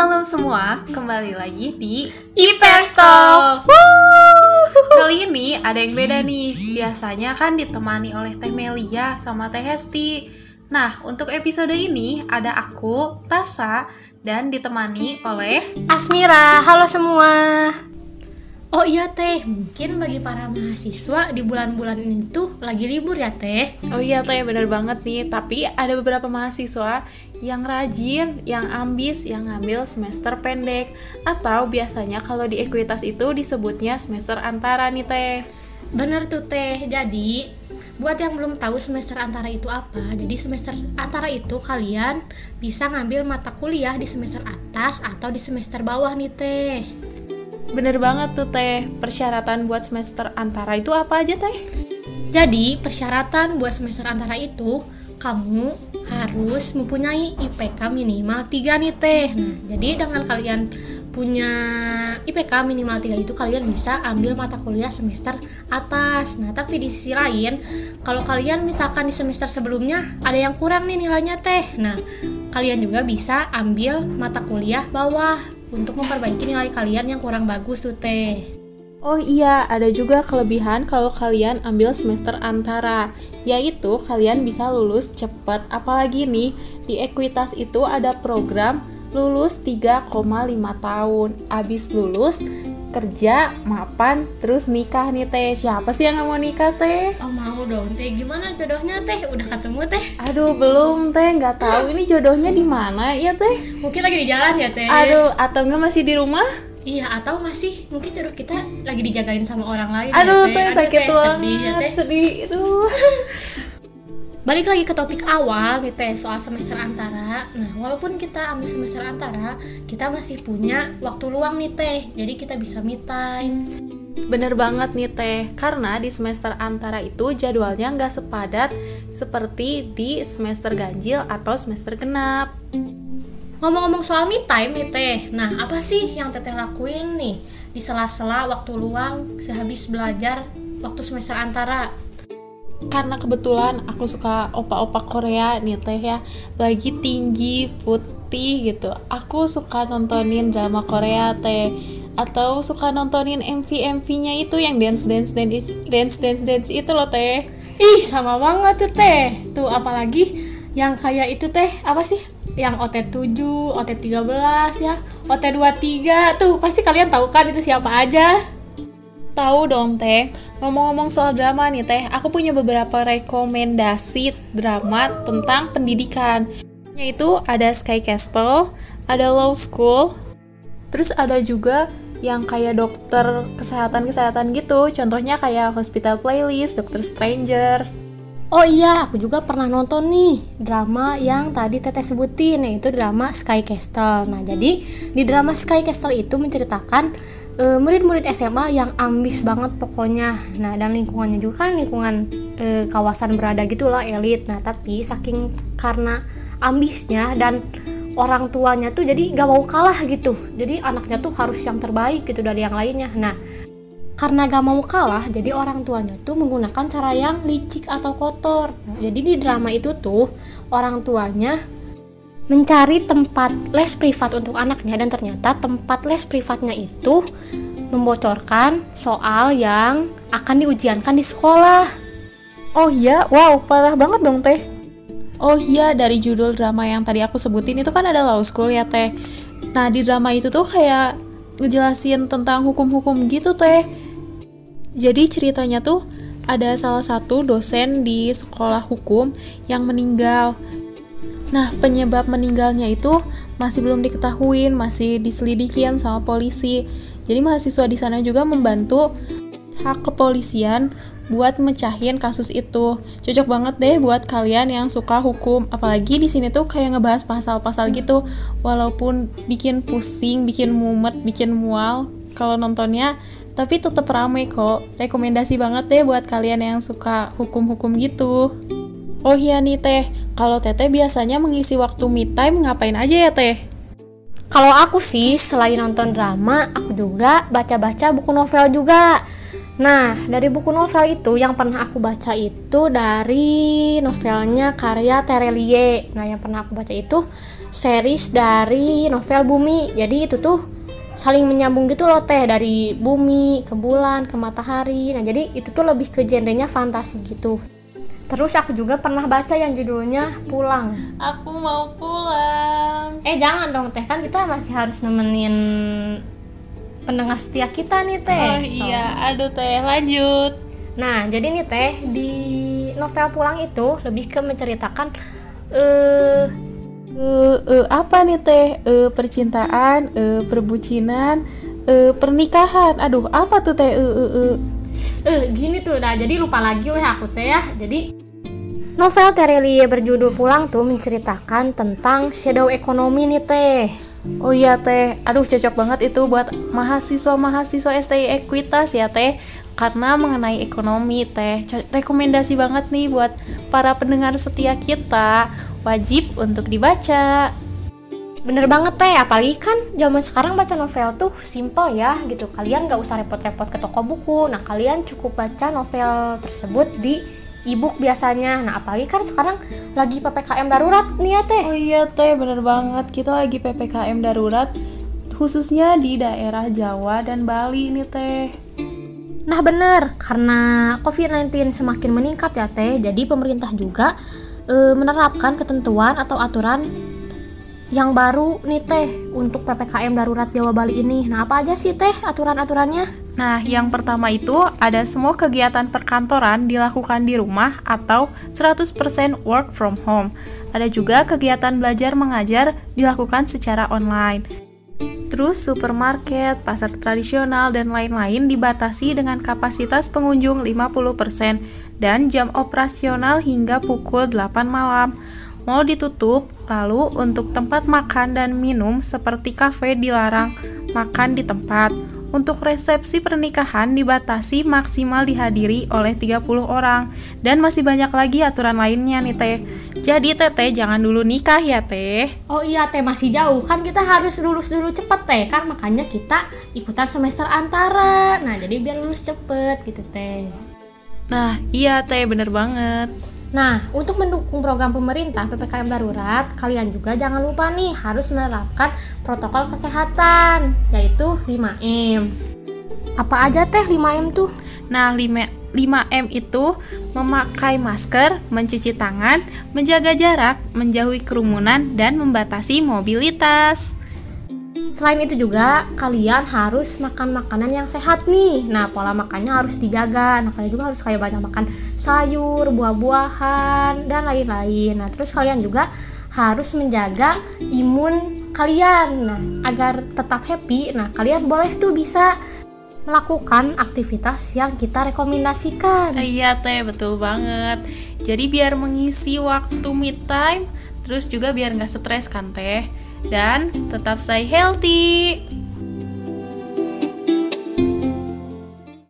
Halo semua, kembali lagi di Iperstop. Kali ini ada yang beda nih. Biasanya kan ditemani oleh Teh Melia sama Teh Hesti. Nah, untuk episode ini ada aku, Tasa, dan ditemani oleh Asmira, halo semua. Oh iya teh, mungkin bagi para mahasiswa di bulan-bulan ini tuh lagi libur ya teh. Oh iya Teh, bener banget nih. Tapi ada beberapa mahasiswa yang rajin, yang ambis, yang ngambil semester pendek. Atau biasanya kalau di ekuitas itu disebutnya semester antara nih Teh. Bener tuh teh. Jadi buat yang belum tahu semester antara itu apa, jadi semester antara itu kalian bisa ngambil mata kuliah di semester atas atau di semester bawah nih teh. Bener banget tuh Teh. Persyaratan buat semester antara itu apa aja Teh? Jadi persyaratan buat semester antara itu kamu harus mempunyai IPK minimal 3 nih teh. Nah, jadi dengan kalian punya IPK minimal 3 itu kalian bisa ambil mata kuliah semester atas. Nah, tapi di sisi lain, kalau kalian misalkan di semester sebelumnya ada yang kurang nih nilainya teh. Nah, kalian juga bisa ambil mata kuliah bawah untuk memperbaiki nilai kalian yang kurang bagus tuh teh. Oh iya, ada juga kelebihan kalau kalian ambil semester antara, yaitu kalian bisa lulus cepat. Apalagi nih, di ekuitas itu ada program lulus 3,5 tahun. Abis lulus, kerja, mapan, terus nikah nih teh. Siapa sih yang nggak mau nikah teh? Oh mau dong teh, gimana jodohnya teh? Udah ketemu teh? Aduh, belum teh, nggak tahu ini jodohnya di mana ya teh. Mungkin lagi di jalan ya teh? Aduh, atau nggak masih di rumah? Iya atau masih mungkin jodoh kita lagi dijagain sama orang lain Aduh, ya, Aduh, sakit teh, banget, sedih ya teh. sedih itu. Balik lagi ke topik awal nih teh soal semester antara. Nah walaupun kita ambil semester antara, kita masih punya waktu luang nih teh. Jadi kita bisa me time. Bener banget nih Teh, karena di semester antara itu jadwalnya nggak sepadat seperti di semester ganjil atau semester genap. Ngomong-ngomong soal me time nih teh. Nah apa sih yang teteh lakuin nih di sela-sela waktu luang sehabis belajar waktu semester antara? Karena kebetulan aku suka opa-opa Korea nih Teh ya, lagi tinggi, putih gitu. Aku suka nontonin drama Korea Teh atau suka nontonin MV-MV-nya itu yang dance dance dance dance dance dance itu loh Teh. Ih sama banget tuh teh Tuh apalagi yang kayak itu teh Apa sih? Yang OT7, OT13 ya OT23 Tuh pasti kalian tahu kan itu siapa aja Tahu dong Teh, ngomong-ngomong soal drama nih Teh, aku punya beberapa rekomendasi drama tentang pendidikan. Yaitu ada Sky Castle, ada Law School, terus ada juga yang kayak dokter kesehatan-kesehatan gitu. Contohnya kayak Hospital Playlist, Dokter Stranger. Oh iya aku juga pernah nonton nih Drama yang tadi teteh sebutin Yaitu drama Sky Castle Nah jadi di drama Sky Castle itu menceritakan eh, murid-murid SMA yang ambis banget pokoknya. Nah dan lingkungannya juga kan lingkungan eh, kawasan berada gitulah elit. Nah tapi saking karena ambisnya dan orang tuanya tuh jadi gak mau kalah gitu. Jadi anaknya tuh harus yang terbaik gitu dari yang lainnya. Nah karena gak mau kalah jadi orang tuanya tuh menggunakan cara yang licik atau kotor Nah, jadi di drama itu tuh orang tuanya mencari tempat les privat untuk anaknya dan ternyata tempat les privatnya itu membocorkan soal yang akan diujiankan di sekolah Oh iya, wow, parah banget dong Teh. Oh iya, dari judul drama yang tadi aku sebutin itu kan ada Law School ya Teh. Nah di drama itu tuh kayak ngejelasin tentang hukum-hukum gitu Teh. Jadi ceritanya tuh ada salah satu dosen di sekolah hukum yang meninggal. Nah, penyebab meninggalnya itu masih belum diketahui, masih diselidikian sama polisi. Jadi mahasiswa di sana juga membantu hak kepolisian buat mecahin kasus itu. Cocok banget deh buat kalian yang suka hukum. Apalagi di sini tuh kayak ngebahas pasal-pasal gitu. Walaupun bikin pusing, bikin mumet, bikin mual kalau nontonnya, tapi tetap rame kok. Rekomendasi banget deh buat kalian yang suka hukum-hukum gitu. Oh iya nih teh, kalau teteh biasanya mengisi waktu me time ngapain aja ya teh? Kalau aku sih selain nonton drama, aku juga baca-baca buku novel juga. Nah, dari buku novel itu yang pernah aku baca itu dari novelnya karya Terelie. Nah, yang pernah aku baca itu series dari novel Bumi. Jadi itu tuh saling menyambung gitu loh teh dari bumi ke bulan ke matahari. Nah, jadi itu tuh lebih ke genrenya fantasi gitu. Terus aku juga pernah baca yang judulnya Pulang. Aku mau pulang. Eh jangan dong teh kan kita masih harus nemenin pendengar setia kita nih teh. Oh iya, aduh teh lanjut. Nah jadi nih teh di novel Pulang itu lebih ke menceritakan eh Eh, eh, apa nih teh? Eh, percintaan, eh, perbucinan, eh, pernikahan. Aduh, apa tuh teh? Eh, eh, eh. eh gini tuh dah jadi lupa lagi weh aku teh ya. Jadi novel Terelie berjudul Pulang tuh menceritakan tentang shadow ekonomi nih teh. Oh iya teh, aduh cocok banget itu buat mahasiswa-mahasiswa STI Ekuitas ya teh Karena mengenai ekonomi teh, Co- rekomendasi banget nih buat para pendengar setia kita Wajib untuk dibaca Bener banget teh, apalagi kan zaman sekarang baca novel tuh simple ya gitu. Kalian gak usah repot-repot ke toko buku. Nah kalian cukup baca novel tersebut di ebook biasanya. Nah apalagi kan sekarang lagi ppkm darurat nih ya teh. Oh iya teh, bener banget Kita lagi PPKM darurat Khususnya di daerah Jawa dan Bali nih teh Nah bener, karena COVID-19 semakin meningkat ya teh, jadi pemerintah juga e, menerapkan ketentuan atau aturan yang baru nih teh untuk PPKM darurat Jawa Bali ini. Nah apa aja sih teh aturan-aturannya? Nah, yang pertama itu ada semua kegiatan perkantoran dilakukan di rumah atau 100% work from home. Ada juga kegiatan belajar mengajar dilakukan secara online. Terus supermarket, pasar tradisional, dan lain-lain dibatasi dengan kapasitas pengunjung 50% dan jam operasional hingga pukul 8 malam. Mall ditutup, lalu untuk tempat makan dan minum seperti kafe dilarang makan di tempat. Untuk resepsi pernikahan dibatasi maksimal dihadiri oleh 30 orang dan masih banyak lagi aturan lainnya nih teh. Jadi teteh jangan dulu nikah ya teh. Oh iya teh masih jauh kan kita harus lulus dulu cepet teh kan makanya kita ikutan semester antara. Nah jadi biar lulus cepet gitu teh. Nah, iya teh bener banget. Nah, untuk mendukung program pemerintah PPKM darurat, kalian juga jangan lupa nih harus menerapkan protokol kesehatan, yaitu 5M. Apa aja teh 5M tuh? Nah, 5, 5M itu memakai masker, mencuci tangan, menjaga jarak, menjauhi kerumunan, dan membatasi mobilitas. Selain itu juga kalian harus makan makanan yang sehat nih. Nah, pola makannya harus dijaga. Nah, kalian juga harus kayak banyak makan sayur, buah-buahan, dan lain-lain. Nah, terus kalian juga harus menjaga imun kalian. Nah, agar tetap happy. Nah, kalian boleh tuh bisa melakukan aktivitas yang kita rekomendasikan. Iya teh, betul banget. Jadi biar mengisi waktu me time, terus juga biar nggak stres kan teh. Dan tetap stay healthy.